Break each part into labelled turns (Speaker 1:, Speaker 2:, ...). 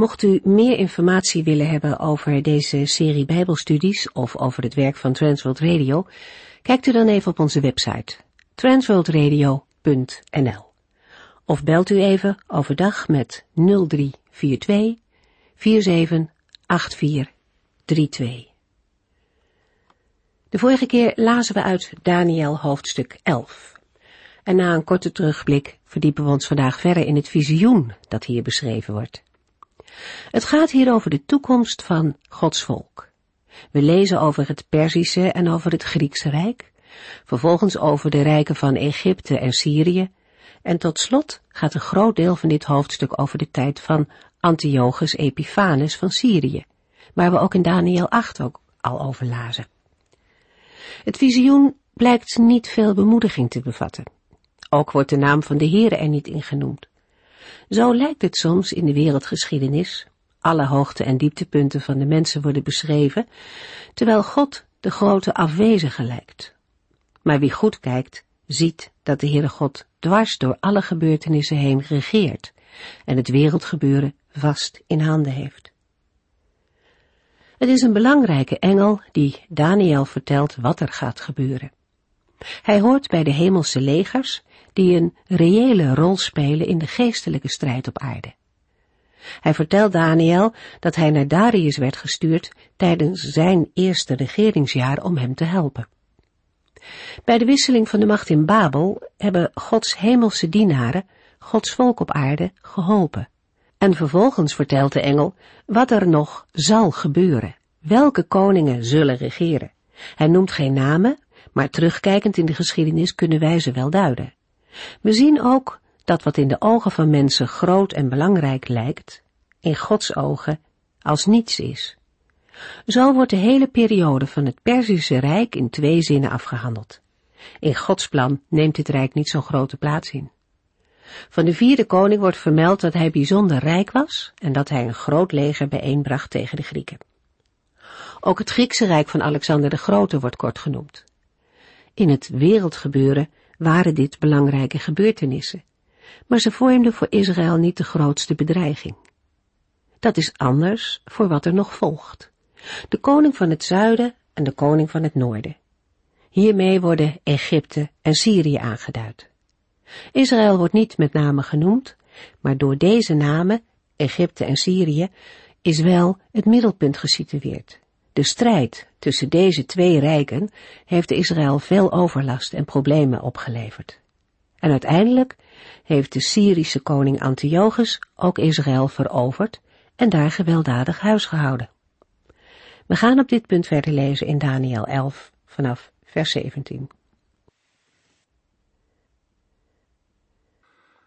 Speaker 1: Mocht u meer informatie willen hebben over deze serie Bijbelstudies of over het werk van Transworld Radio, kijkt u dan even op onze website transworldradio.nl of belt u even overdag met 0342 478432. De vorige keer lazen we uit Daniel hoofdstuk 11. En na een korte terugblik verdiepen we ons vandaag verder in het visioen dat hier beschreven wordt. Het gaat hier over de toekomst van Gods volk. We lezen over het Perzische en over het Griekse Rijk, vervolgens over de rijken van Egypte en Syrië, en tot slot gaat een groot deel van dit hoofdstuk over de tijd van Antiochus Epiphanes van Syrië, waar we ook in Daniel 8 ook al over lazen. Het visioen blijkt niet veel bemoediging te bevatten. Ook wordt de naam van de Heere er niet in genoemd. Zo lijkt het soms in de wereldgeschiedenis. Alle hoogte- en dieptepunten van de mensen worden beschreven, terwijl God de grote afwezige lijkt. Maar wie goed kijkt, ziet dat de Heere God dwars door alle gebeurtenissen heen regeert en het wereldgebeuren vast in handen heeft. Het is een belangrijke engel die Daniel vertelt wat er gaat gebeuren. Hij hoort bij de hemelse legers die een reële rol spelen in de geestelijke strijd op aarde. Hij vertelt Daniel dat hij naar Darius werd gestuurd tijdens zijn eerste regeringsjaar om hem te helpen. Bij de wisseling van de macht in Babel hebben Gods hemelse dienaren Gods volk op aarde geholpen. En vervolgens vertelt de engel wat er nog zal gebeuren, welke koningen zullen regeren. Hij noemt geen namen, maar terugkijkend in de geschiedenis kunnen wij ze wel duiden. We zien ook dat wat in de ogen van mensen groot en belangrijk lijkt, in Gods ogen als niets is. Zo wordt de hele periode van het Perzische Rijk in twee zinnen afgehandeld. In Gods plan neemt dit rijk niet zo'n grote plaats in. Van de vierde koning wordt vermeld dat hij bijzonder rijk was en dat hij een groot leger bijeenbracht tegen de Grieken. Ook het Griekse rijk van Alexander de Grote wordt kort genoemd. In het wereldgebeuren waren dit belangrijke gebeurtenissen, maar ze vormden voor Israël niet de grootste bedreiging. Dat is anders voor wat er nog volgt. De koning van het zuiden en de koning van het noorden. Hiermee worden Egypte en Syrië aangeduid. Israël wordt niet met name genoemd, maar door deze namen, Egypte en Syrië, is wel het middelpunt gesitueerd. De strijd tussen deze twee rijken heeft Israël veel overlast en problemen opgeleverd. En uiteindelijk heeft de Syrische koning Antiochus ook Israël veroverd en daar gewelddadig huisgehouden. We gaan op dit punt verder lezen in Daniel 11 vanaf vers 17.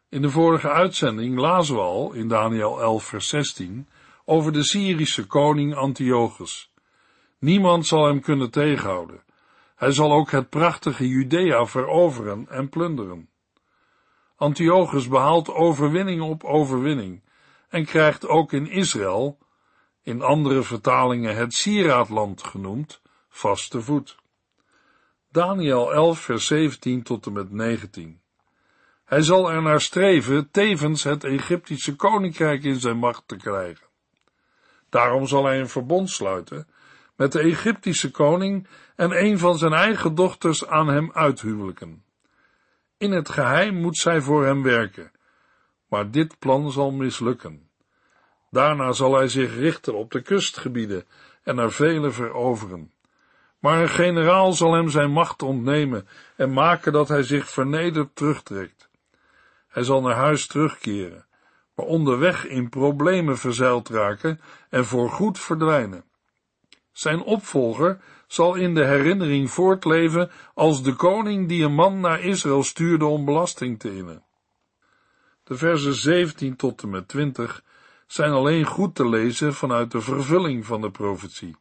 Speaker 2: In de vorige uitzending lazen we al in Daniel 11 vers 16 over de Syrische koning Antiochus. Niemand zal hem kunnen tegenhouden. Hij zal ook het prachtige Judea veroveren en plunderen. Antiochus behaalt overwinning op overwinning en krijgt ook in Israël, in andere vertalingen het sieraadland genoemd, vaste voet. Daniel 11 vers 17 tot en met 19. Hij zal er naar streven tevens het Egyptische koninkrijk in zijn macht te krijgen. Daarom zal hij een verbond sluiten met de Egyptische koning en een van zijn eigen dochters aan hem uithuwelijken. In het geheim moet zij voor hem werken, maar dit plan zal mislukken. Daarna zal hij zich richten op de kustgebieden en er vele veroveren. Maar een generaal zal hem zijn macht ontnemen en maken dat hij zich vernederd terugtrekt. Hij zal naar huis terugkeren, maar onderweg in problemen verzeild raken en voorgoed verdwijnen. Zijn opvolger zal in de herinnering voortleven als de koning die een man naar Israël stuurde om belasting te innen. De versen 17 tot en met 20 zijn alleen goed te lezen vanuit de vervulling van de profetie.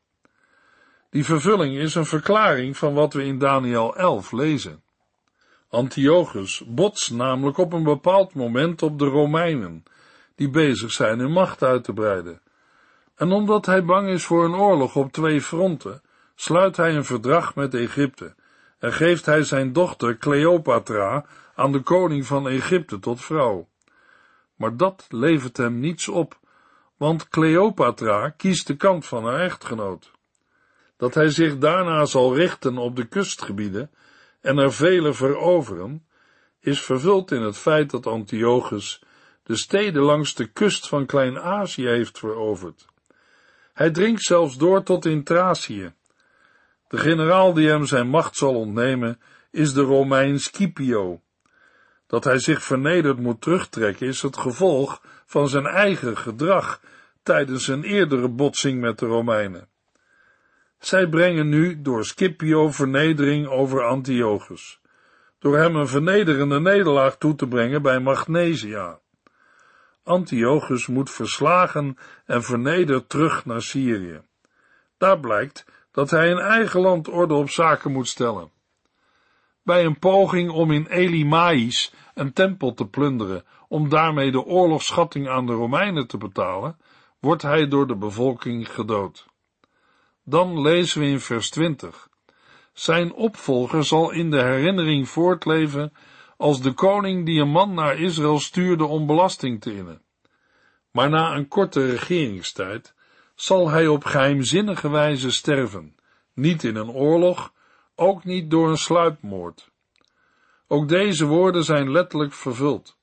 Speaker 2: Die vervulling is een verklaring van wat we in Daniel 11 lezen. Antiochus botst namelijk op een bepaald moment op de Romeinen, die bezig zijn hun macht uit te breiden. En omdat hij bang is voor een oorlog op twee fronten, sluit hij een verdrag met Egypte en geeft hij zijn dochter Cleopatra aan de koning van Egypte tot vrouw. Maar dat levert hem niets op, want Cleopatra kiest de kant van haar echtgenoot. Dat hij zich daarna zal richten op de kustgebieden en er vele veroveren, is vervuld in het feit dat Antiochus de steden langs de kust van Klein-Azië heeft veroverd. Hij dringt zelfs door tot in Thracië. De generaal die hem zijn macht zal ontnemen, is de Romein Scipio. Dat hij zich vernederd moet terugtrekken, is het gevolg van zijn eigen gedrag tijdens een eerdere botsing met de Romeinen. Zij brengen nu door Scipio vernedering over Antiochus, door hem een vernederende nederlaag toe te brengen bij Magnesia. Antiochus moet verslagen en vernederd terug naar Syrië. Daar blijkt dat hij in eigen land orde op zaken moet stellen. Bij een poging om in Elimaïs een tempel te plunderen, om daarmee de oorlogsschatting aan de Romeinen te betalen, wordt hij door de bevolking gedood. Dan lezen we in vers 20. Zijn opvolger zal in de herinnering voortleven als de koning die een man naar Israël stuurde om belasting te innen. Maar na een korte regeringstijd zal hij op geheimzinnige wijze sterven, niet in een oorlog, ook niet door een sluipmoord. Ook deze woorden zijn letterlijk vervuld.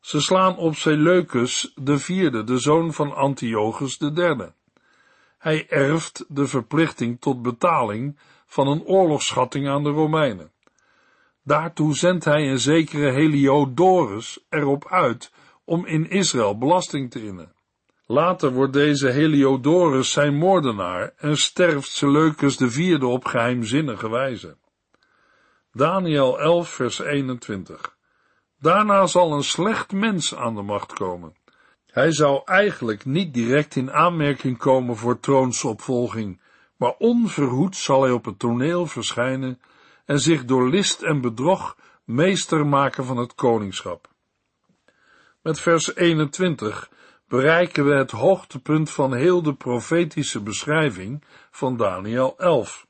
Speaker 2: Ze slaan op Seleucus de vierde, de zoon van Antiochus de derde. Hij erft de verplichting tot betaling van een oorlogsschatting aan de Romeinen. Daartoe zendt hij een zekere Heliodorus erop uit om in Israël belasting te innen. Later wordt deze Heliodorus zijn moordenaar en sterft Seleucus de vierde op geheimzinnige wijze. Daniel 11 vers 21 Daarna zal een slecht mens aan de macht komen. Hij zou eigenlijk niet direct in aanmerking komen voor troonsopvolging, maar onverhoed zal hij op het toneel verschijnen en zich door list en bedrog meester maken van het koningschap. Met vers 21 bereiken we het hoogtepunt van heel de profetische beschrijving van Daniel 11.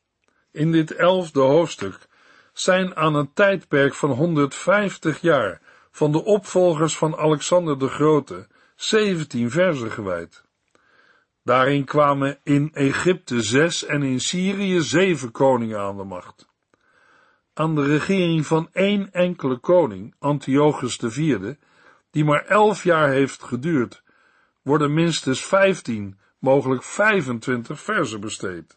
Speaker 2: In dit elfde hoofdstuk zijn aan een tijdperk van 150 jaar van de opvolgers van Alexander de Grote 17 versen gewijd. Daarin kwamen in Egypte zes en in Syrië zeven koningen aan de macht. Aan de regering van één enkele koning, Antiochus IV, die maar elf jaar heeft geduurd, worden minstens 15, mogelijk 25 versen besteed.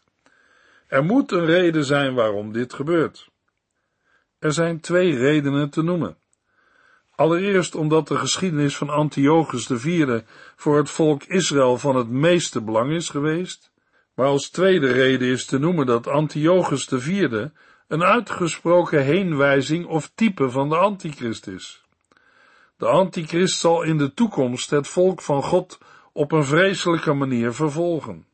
Speaker 2: Er moet een reden zijn waarom dit gebeurt. Er zijn twee redenen te noemen. Allereerst omdat de geschiedenis van Antiochus IV voor het volk Israël van het meeste belang is geweest, maar als tweede reden is te noemen dat Antiochus IV een uitgesproken heenwijzing of type van de antichrist is. De antichrist zal in de toekomst het volk van God op een vreselijke manier vervolgen.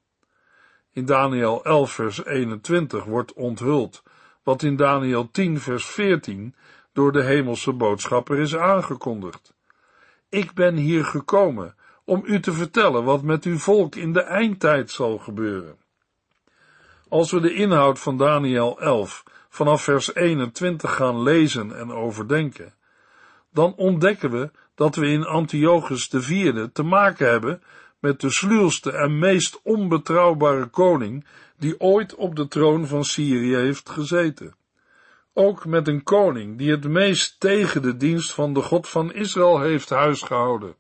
Speaker 2: In Daniel 11 vers 21 wordt onthuld wat in Daniel 10 vers 14 door de hemelse boodschapper is aangekondigd. Ik ben hier gekomen om u te vertellen wat met uw volk in de eindtijd zal gebeuren. Als we de inhoud van Daniel 11 vanaf vers 21 gaan lezen en overdenken, dan ontdekken we dat we in Antiochus IV te maken hebben met de sluwste en meest onbetrouwbare koning die ooit op de troon van Syrië heeft gezeten. Ook met een koning die het meest tegen de dienst van de God van Israël heeft huisgehouden.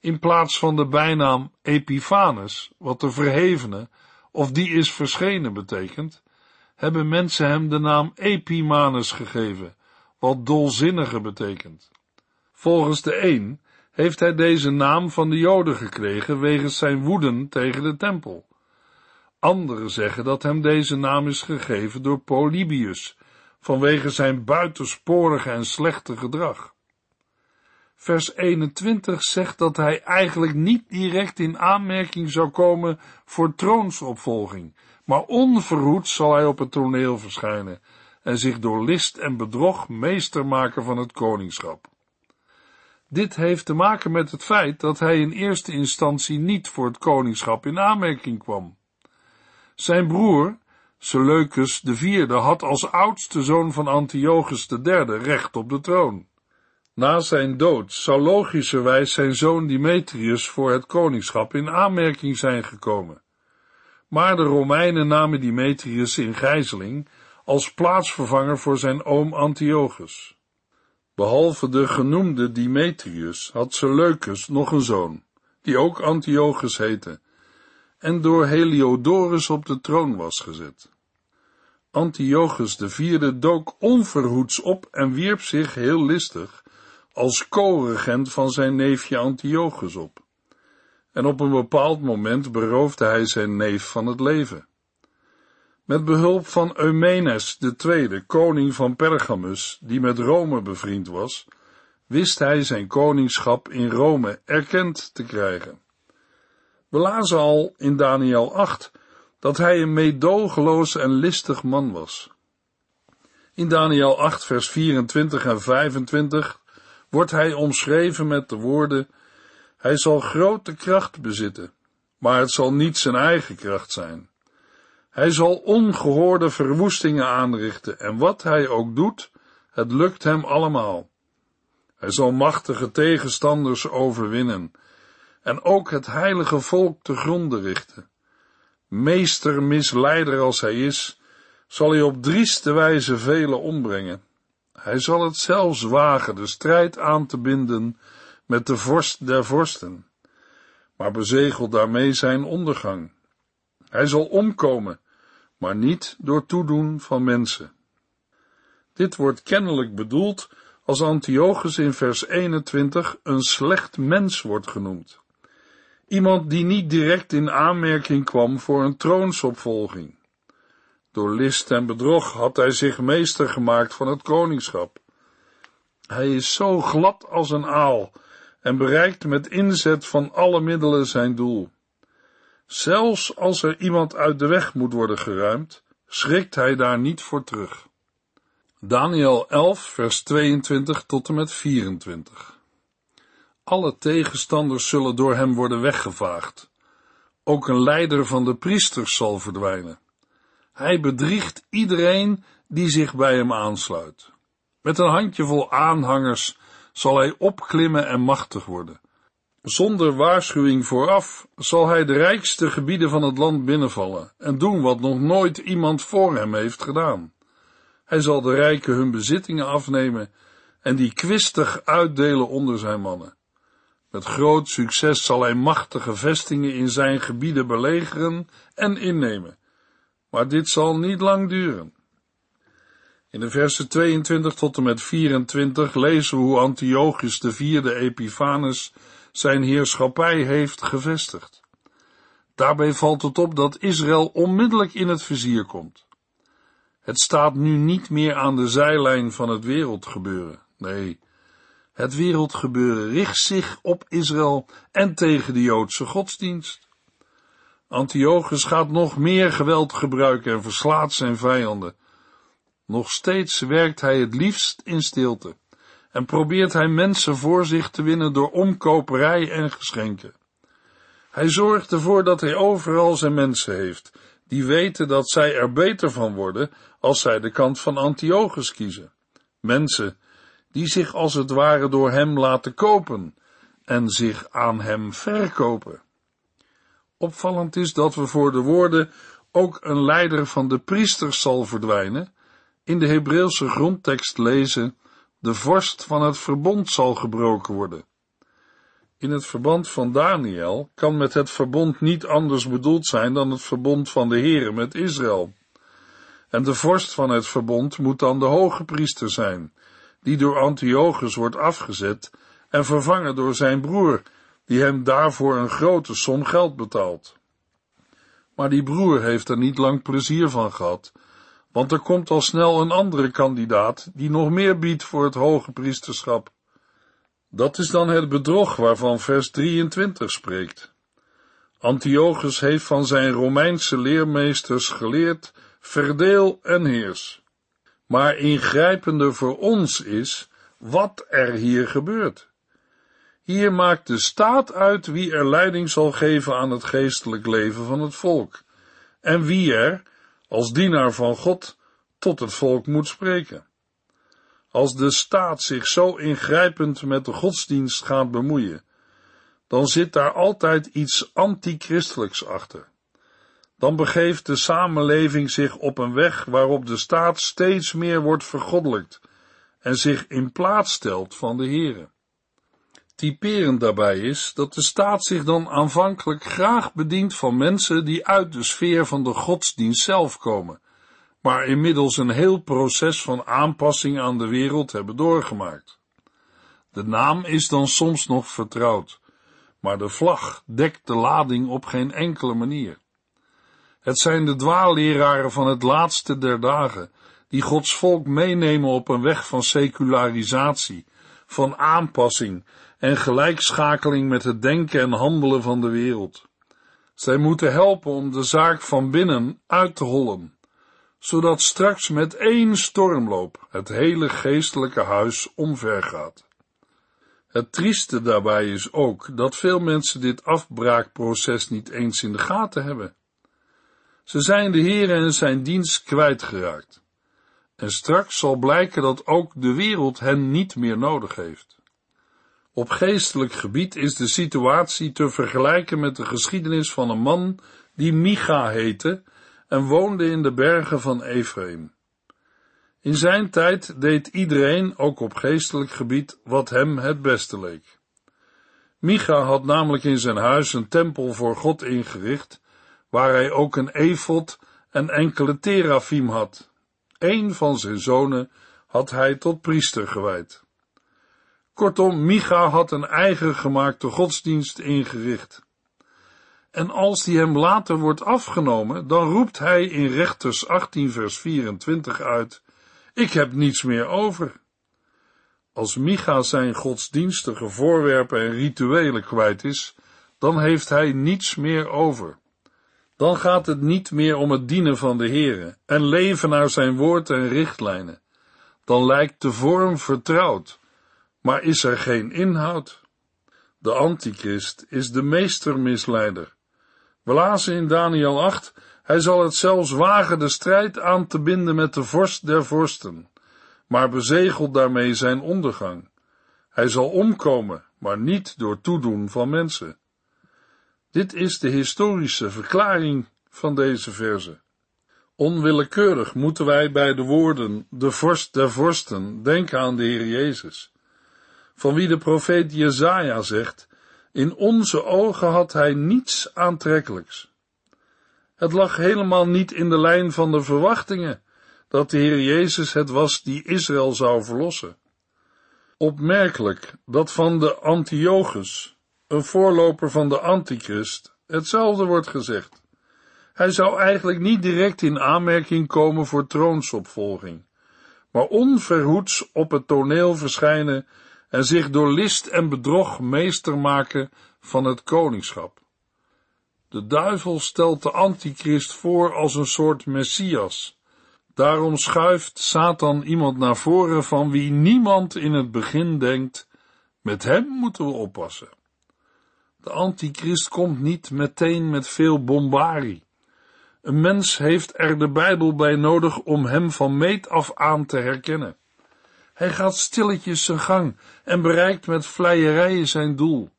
Speaker 2: In plaats van de bijnaam Epiphanes, wat de verhevene of die is verschenen betekent, hebben mensen hem de naam Epimanes gegeven, wat dolzinnige betekent. Volgens de een heeft hij deze naam van de Joden gekregen wegens zijn woeden tegen de tempel. Anderen zeggen dat hem deze naam is gegeven door Polybius, vanwege zijn buitensporige en slechte gedrag. Vers 21 zegt dat hij eigenlijk niet direct in aanmerking zou komen voor troonsopvolging, maar onverhoeds zal hij op het toneel verschijnen en zich door list en bedrog meester maken van het koningschap. Dit heeft te maken met het feit dat hij in eerste instantie niet voor het koningschap in aanmerking kwam. Zijn broer, Seleucus IV, had als oudste zoon van Antiochus III recht op de troon. Na zijn dood zou logischerwijs zijn zoon Demetrius voor het koningschap in aanmerking zijn gekomen. Maar de Romeinen namen Demetrius in gijzeling als plaatsvervanger voor zijn oom Antiochus. Behalve de genoemde Demetrius had Seleucus nog een zoon, die ook Antiochus heette, en door Heliodorus op de troon was gezet. Antiochus IV dook onverhoeds op en wierp zich heel listig als co-regent van zijn neefje Antiochus op. En op een bepaald moment beroofde hij zijn neef van het leven. Met behulp van Eumenes II, koning van Pergamus, die met Rome bevriend was, wist hij zijn koningschap in Rome erkend te krijgen. We lazen al in Daniel 8 dat hij een meedogenloos en listig man was. In Daniel 8 vers 24 en 25 wordt hij omschreven met de woorden, hij zal grote kracht bezitten, maar het zal niet zijn eigen kracht zijn. Hij zal ongehoorde verwoestingen aanrichten en wat hij ook doet, het lukt hem allemaal. Hij zal machtige tegenstanders overwinnen en ook het heilige volk te gronden richten. Meester misleider als hij is, zal hij op drieste wijze velen ombrengen. Hij zal het zelfs wagen de strijd aan te binden met de vorst der vorsten, maar bezegelt daarmee zijn ondergang. Hij zal omkomen, maar niet door toedoen van mensen. Dit wordt kennelijk bedoeld als Antiochus in vers 21 een slecht mens wordt genoemd. Iemand die niet direct in aanmerking kwam voor een troonsopvolging. Door list en bedrog had hij zich meester gemaakt van het koningschap. Hij is zo glad als een aal en bereikt met inzet van alle middelen zijn doel. Zelfs als er iemand uit de weg moet worden geruimd, schrikt hij daar niet voor terug. Daniel 11, vers 22 tot en met 24. Alle tegenstanders zullen door hem worden weggevaagd. Ook een leider van de priesters zal verdwijnen. Hij bedriegt iedereen die zich bij hem aansluit. Met een handjevol aanhangers zal hij opklimmen en machtig worden. Zonder waarschuwing vooraf zal hij de rijkste gebieden van het land binnenvallen en doen wat nog nooit iemand voor hem heeft gedaan. Hij zal de rijken hun bezittingen afnemen en die kwistig uitdelen onder zijn mannen. Met groot succes zal hij machtige vestingen in zijn gebieden belegeren en innemen. Maar dit zal niet lang duren. In de versen 22 tot en met 24 lezen we hoe Antiochus de vierde Epiphanes zijn heerschappij heeft gevestigd. Daarbij valt het op dat Israël onmiddellijk in het vizier komt. Het staat nu niet meer aan de zijlijn van het wereldgebeuren. Nee, het wereldgebeuren richt zich op Israël en tegen de Joodse godsdienst. Antiochus gaat nog meer geweld gebruiken en verslaat zijn vijanden. Nog steeds werkt hij het liefst in stilte en probeert hij mensen voor zich te winnen door omkoperij en geschenken. Hij zorgt ervoor dat hij overal zijn mensen heeft, die weten dat zij er beter van worden als zij de kant van Antiochus kiezen. Mensen die zich als het ware door hem laten kopen en zich aan hem verkopen. Opvallend is dat we voor de woorden ook een leider van de priesters zal verdwijnen, in de Hebreeuwse grondtekst lezen, de vorst van het verbond zal gebroken worden. In het verband van Daniel kan met het verbond niet anders bedoeld zijn dan het verbond van de Heere met Israël. En de vorst van het verbond moet dan de hoge priester zijn, die door Antiochus wordt afgezet en vervangen door zijn broer, die hem daarvoor een grote som geld betaalt. Maar die broer heeft er niet lang plezier van gehad, want er komt al snel een andere kandidaat die nog meer biedt voor het hoge priesterschap. Dat is dan het bedrog waarvan vers 23 spreekt. Antiochus heeft van zijn Romeinse leermeesters geleerd, verdeel en heers. Maar ingrijpender voor ons is wat er hier gebeurt. Hier maakt de staat uit wie er leiding zal geven aan het geestelijk leven van het volk, en wie er, als dienaar van God, tot het volk moet spreken. Als de staat zich zo ingrijpend met de godsdienst gaat bemoeien, dan zit daar altijd iets antichristelijks achter. Dan begeeft de samenleving zich op een weg waarop de staat steeds meer wordt vergoddelijkt en zich in plaats stelt van de Here. Typerend daarbij is dat de staat zich dan aanvankelijk graag bedient van mensen die uit de sfeer van de godsdienst zelf komen, maar inmiddels een heel proces van aanpassing aan de wereld hebben doorgemaakt. De naam is dan soms nog vertrouwd, maar de vlag dekt de lading op geen enkele manier. Het zijn de dwaalleraren van het laatste der dagen, die Gods volk meenemen op een weg van secularisatie, van aanpassing en gelijkschakeling met het denken en handelen van de wereld. Zij moeten helpen om de zaak van binnen uit te hollen, zodat straks met één stormloop het hele geestelijke huis omvergaat. Het trieste daarbij is ook dat veel mensen dit afbraakproces niet eens in de gaten hebben. Ze zijn de Heer en zijn dienst kwijtgeraakt. En straks zal blijken dat ook de wereld hen niet meer nodig heeft. Op geestelijk gebied is de situatie te vergelijken met de geschiedenis van een man die Micha heette en woonde in de bergen van Ephraim. In zijn tijd deed iedereen, ook op geestelijk gebied, wat hem het beste leek. Micha had namelijk in zijn huis een tempel voor God ingericht, waar hij ook een efot en enkele terafim had. Een van zijn zonen had hij tot priester gewijd. Kortom, Micha had een eigen gemaakte godsdienst ingericht. En als die hem later wordt afgenomen, dan roept hij in Rechters 18 vers 24 uit, ik heb niets meer over. Als Micha zijn godsdienstige voorwerpen en rituelen kwijt is, dan heeft hij niets meer over. Dan gaat het niet meer om het dienen van de Heere en leven naar zijn woord en richtlijnen. Dan lijkt de vorm vertrouwd, maar is er geen inhoud? De antichrist is de meestermisleider. We in Daniel 8, hij zal het zelfs wagen de strijd aan te binden met de vorst der vorsten, maar bezegelt daarmee zijn ondergang. Hij zal omkomen, maar niet door toedoen van mensen. Dit is de historische verklaring van deze verse. Onwillekeurig moeten wij bij de woorden de vorst der vorsten denken aan de Heer Jezus van wie de profeet Jezaja zegt, in onze ogen had hij niets aantrekkelijks. Het lag helemaal niet in de lijn van de verwachtingen dat de Heer Jezus het was die Israël zou verlossen. Opmerkelijk dat van de Antiochus, een voorloper van de Antichrist, hetzelfde wordt gezegd. Hij zou eigenlijk niet direct in aanmerking komen voor troonsopvolging, maar onverhoeds op het toneel verschijnen en zich door list en bedrog meester maken van het koningschap. De duivel stelt de antichrist voor als een soort messias. Daarom schuift Satan iemand naar voren van wie niemand in het begin denkt, met hem moeten we oppassen. De antichrist komt niet meteen met veel bombarie. Een mens heeft er de Bijbel bij nodig om hem van meet af aan te herkennen. Hij gaat stilletjes zijn gang en bereikt met vleierijen zijn doel.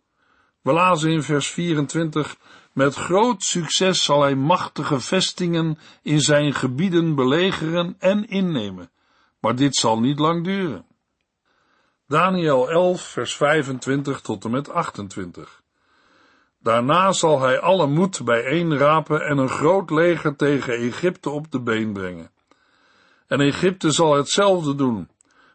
Speaker 2: We lazen in vers 24, met groot succes zal hij machtige vestingen in zijn gebieden belegeren en innemen, maar dit zal niet lang duren. Daniel 11, vers 25 tot en met 28. Daarna zal hij alle moed bijeenrapen en een groot leger tegen Egypte op de been brengen. En Egypte zal hetzelfde doen,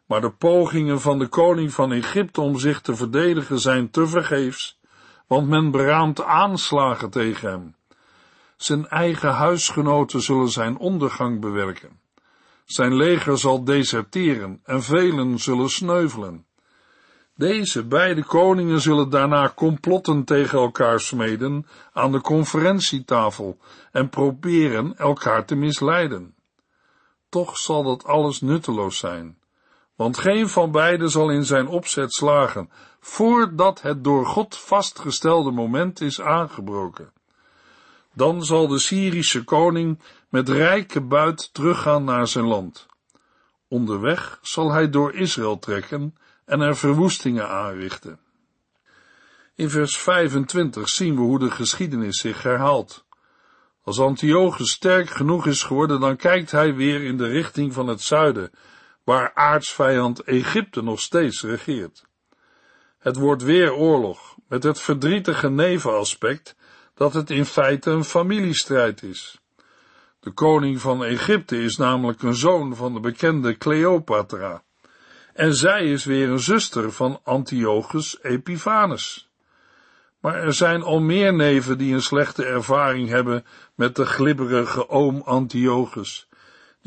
Speaker 2: maar de pogingen van de koning van Egypte om zich te verdedigen zijn tevergeefs, want men beraamt aanslagen tegen hem. Zijn eigen huisgenoten zullen zijn ondergang bewerken. Zijn leger zal deserteren en velen zullen sneuvelen. Deze beide koningen zullen daarna complotten tegen elkaar smeden aan de conferentietafel en proberen elkaar te misleiden. Toch zal dat alles nutteloos zijn, want geen van beiden zal in zijn opzet slagen, voordat het door God vastgestelde moment is aangebroken. Dan zal de Syrische koning met rijke buit teruggaan naar zijn land. Onderweg zal hij door Israël trekken en er verwoestingen aanrichten. In vers 25 zien we hoe de geschiedenis zich herhaalt. Als Antiochus sterk genoeg is geworden, dan kijkt hij weer in de richting van het zuiden, waar aartsvijand Egypte nog steeds regeert. Het wordt weer oorlog, met het verdrietige nevenaspect dat het in feite een familiestrijd is. De koning van Egypte is namelijk een zoon van de bekende Cleopatra. En zij is weer een zuster van Antiochus Epiphanes. Maar er zijn al meer neven die een slechte ervaring hebben met de glibberige oom Antiochus,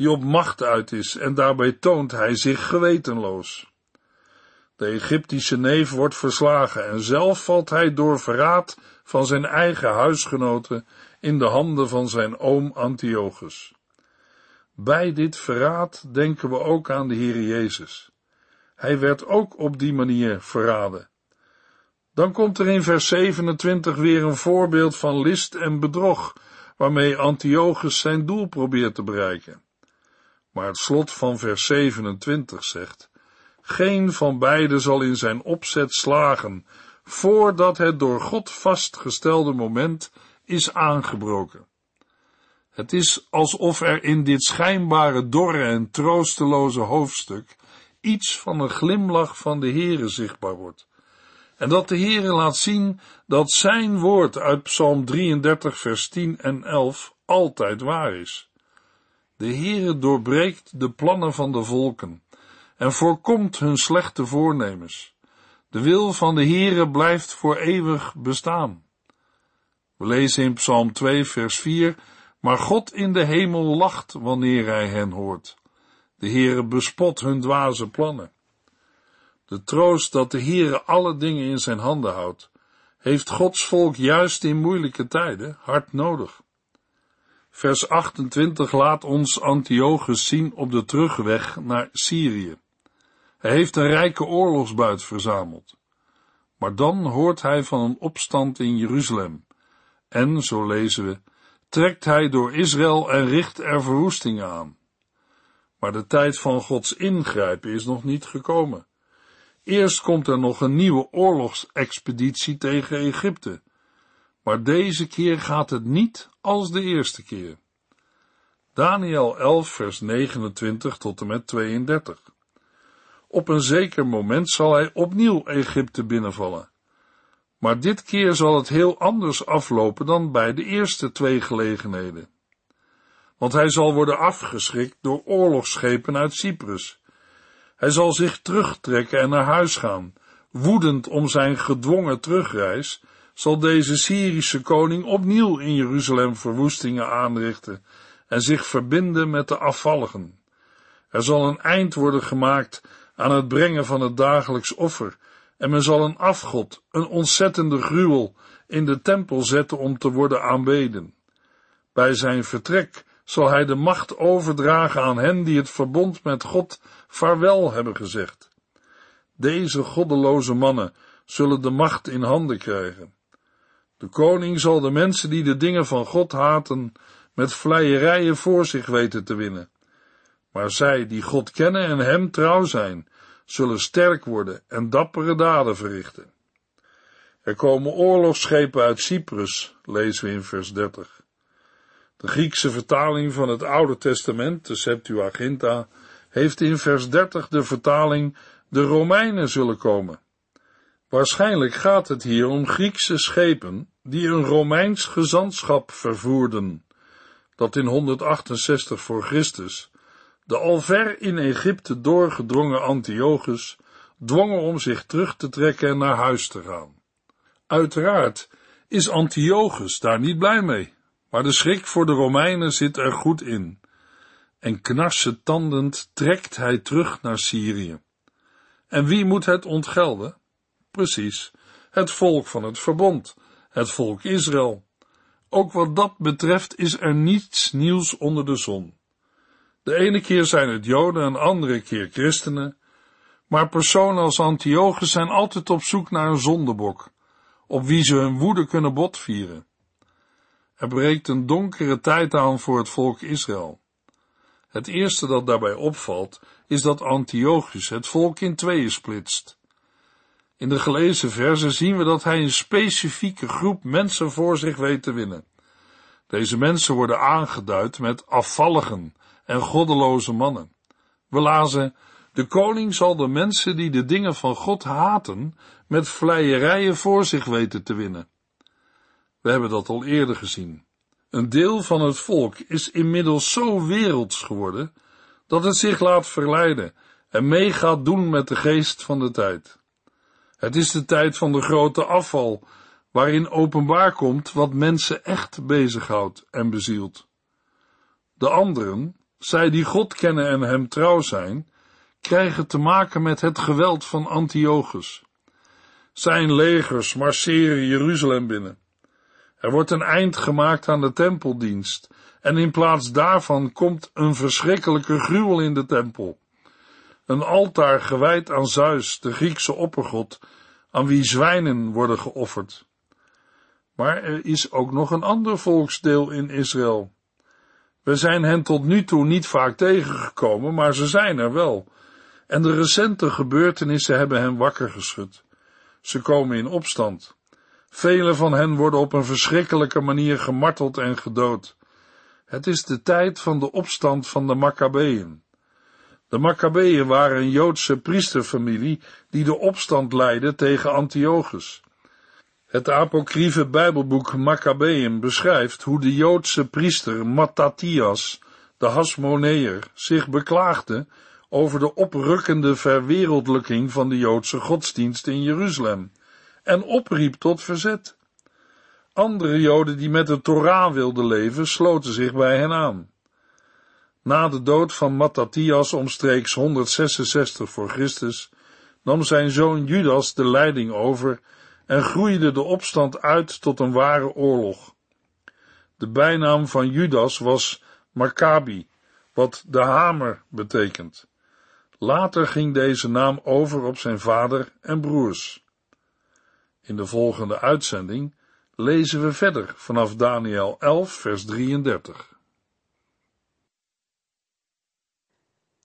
Speaker 2: die op macht uit is en daarbij toont hij zich gewetenloos. De Egyptische neef wordt verslagen en zelf valt hij door verraad van zijn eigen huisgenoten in de handen van zijn oom Antiochus. Bij dit verraad denken we ook aan de Heer Jezus. Hij werd ook op die manier verraden. Dan komt er in vers 27 weer een voorbeeld van list en bedrog, waarmee Antiochus zijn doel probeert te bereiken. Maar het slot van vers 27 zegt, geen van beiden zal in zijn opzet slagen, voordat het door God vastgestelde moment is aangebroken. Het is alsof er in dit schijnbare dorre en troosteloze hoofdstuk iets van een glimlach van de Heere zichtbaar wordt. En dat de Heere laat zien dat zijn woord uit Psalm 33 vers 10 en 11 altijd waar is. De Heere doorbreekt de plannen van de volken en voorkomt hun slechte voornemens. De wil van de Heere blijft voor eeuwig bestaan. We lezen in Psalm 2 vers 4, maar God in de hemel lacht wanneer hij hen hoort. De Heere bespot hun dwaze plannen. De troost dat de Heere alle dingen in zijn handen houdt, heeft Gods volk juist in moeilijke tijden hard nodig. Vers 28 laat ons Antiochus zien op de terugweg naar Syrië. Hij heeft een rijke oorlogsbuit verzameld. Maar dan hoort hij van een opstand in Jeruzalem. En, zo lezen we, trekt hij door Israël en richt er verwoestingen aan. Maar de tijd van Gods ingrijpen is nog niet gekomen. Eerst komt er nog een nieuwe oorlogsexpeditie tegen Egypte. Maar deze keer gaat het niet als de eerste keer. Daniel 11 vers 29 tot en met 32. Op een zeker moment zal hij opnieuw Egypte binnenvallen. Maar dit keer zal het heel anders aflopen dan bij de eerste twee gelegenheden. Want hij zal worden afgeschrikt door oorlogsschepen uit Cyprus. Hij zal zich terugtrekken en naar huis gaan. Woedend om zijn gedwongen terugreis, zal deze Syrische koning opnieuw in Jeruzalem verwoestingen aanrichten en zich verbinden met de afvalligen. Er zal een eind worden gemaakt aan het brengen van het dagelijks offer, en men zal een afgod, een ontzettende gruwel, in de tempel zetten om te worden aanbeden. Bij zijn vertrek zal hij de macht overdragen aan hen die het verbond met God vaarwel hebben gezegd. Deze goddeloze mannen zullen de macht in handen krijgen. De koning zal de mensen die de dingen van God haten, met vleierijen voor zich weten te winnen. Maar zij die God kennen en hem trouw zijn, zullen sterk worden en dappere daden verrichten. Er komen oorlogsschepen uit Cyprus, lezen we in vers 30. De Griekse vertaling van het Oude Testament, de Septuaginta, heeft in vers 30 de vertaling de Romeinen zullen komen. Waarschijnlijk gaat het hier om Griekse schepen die een Romeins gezantschap vervoerden, dat in 168 voor Christus de al ver in Egypte doorgedrongen Antiochus dwongen om zich terug te trekken en naar huis te gaan. Uiteraard is Antiochus daar niet blij mee, maar de schrik voor de Romeinen zit er goed in. En knarsetandend trekt hij terug naar Syrië. En wie moet het ontgelden? Precies, het volk van het verbond, het volk Israël. Ook wat dat betreft is er niets nieuws onder de zon. De ene keer zijn het Joden, een andere keer christenen, maar personen als Antiochus zijn altijd op zoek naar een zondebok, op wie ze hun woede kunnen botvieren. Er breekt een donkere tijd aan voor het volk Israël. Het eerste dat daarbij opvalt, is dat Antiochus het volk in tweeën splitst. In de gelezen verzen zien we dat hij een specifieke groep mensen voor zich weet te winnen. Deze mensen worden aangeduid met afvalligen en goddeloze mannen. We lazen, de koning zal de mensen die de dingen van God haten, met vleierijen voor zich weten te winnen. We hebben dat al eerder gezien. Een deel van het volk is inmiddels zo werelds geworden, dat het zich laat verleiden en mee gaat doen met de geest van de tijd. Het is de tijd van de grote afval, waarin openbaar komt wat mensen echt bezighoudt en bezielt. De anderen, zij die God kennen en hem trouw zijn, krijgen te maken met het geweld van Antiochus. Zijn legers marcheren Jeruzalem binnen. Er wordt een eind gemaakt aan de tempeldienst, en in plaats daarvan komt een verschrikkelijke gruwel in de tempel. Een altaar gewijd aan Zeus, de Griekse oppergod, aan wie zwijnen worden geofferd. Maar er is ook nog een ander volksdeel in Israël. We zijn hen tot nu toe niet vaak tegengekomen, maar ze zijn er wel. En de recente gebeurtenissen hebben hen wakker geschud. Ze komen in opstand. Vele van hen worden op een verschrikkelijke manier gemarteld en gedood. Het is de tijd van de opstand van de Maccabeeën. De Maccabeeën waren een Joodse priesterfamilie die de opstand leidde tegen Antiochus. Het apocryfe Bijbelboek Maccabeeën beschrijft hoe de Joodse priester Mattathias, de Hasmoneer, zich beklaagde over de oprukkende verwereldlijking van de Joodse godsdienst in Jeruzalem en opriep tot verzet. Andere Joden die met de Torah wilden leven, sloten zich bij hen aan. Na de dood van Mattathias omstreeks 166 voor Christus nam zijn zoon Judas de leiding over en groeide de opstand uit tot een ware oorlog. De bijnaam van Judas was Maccabi, wat de hamer betekent. Later ging deze naam over op zijn vader en broers. In de volgende uitzending lezen we verder vanaf Daniel 11, vers 33.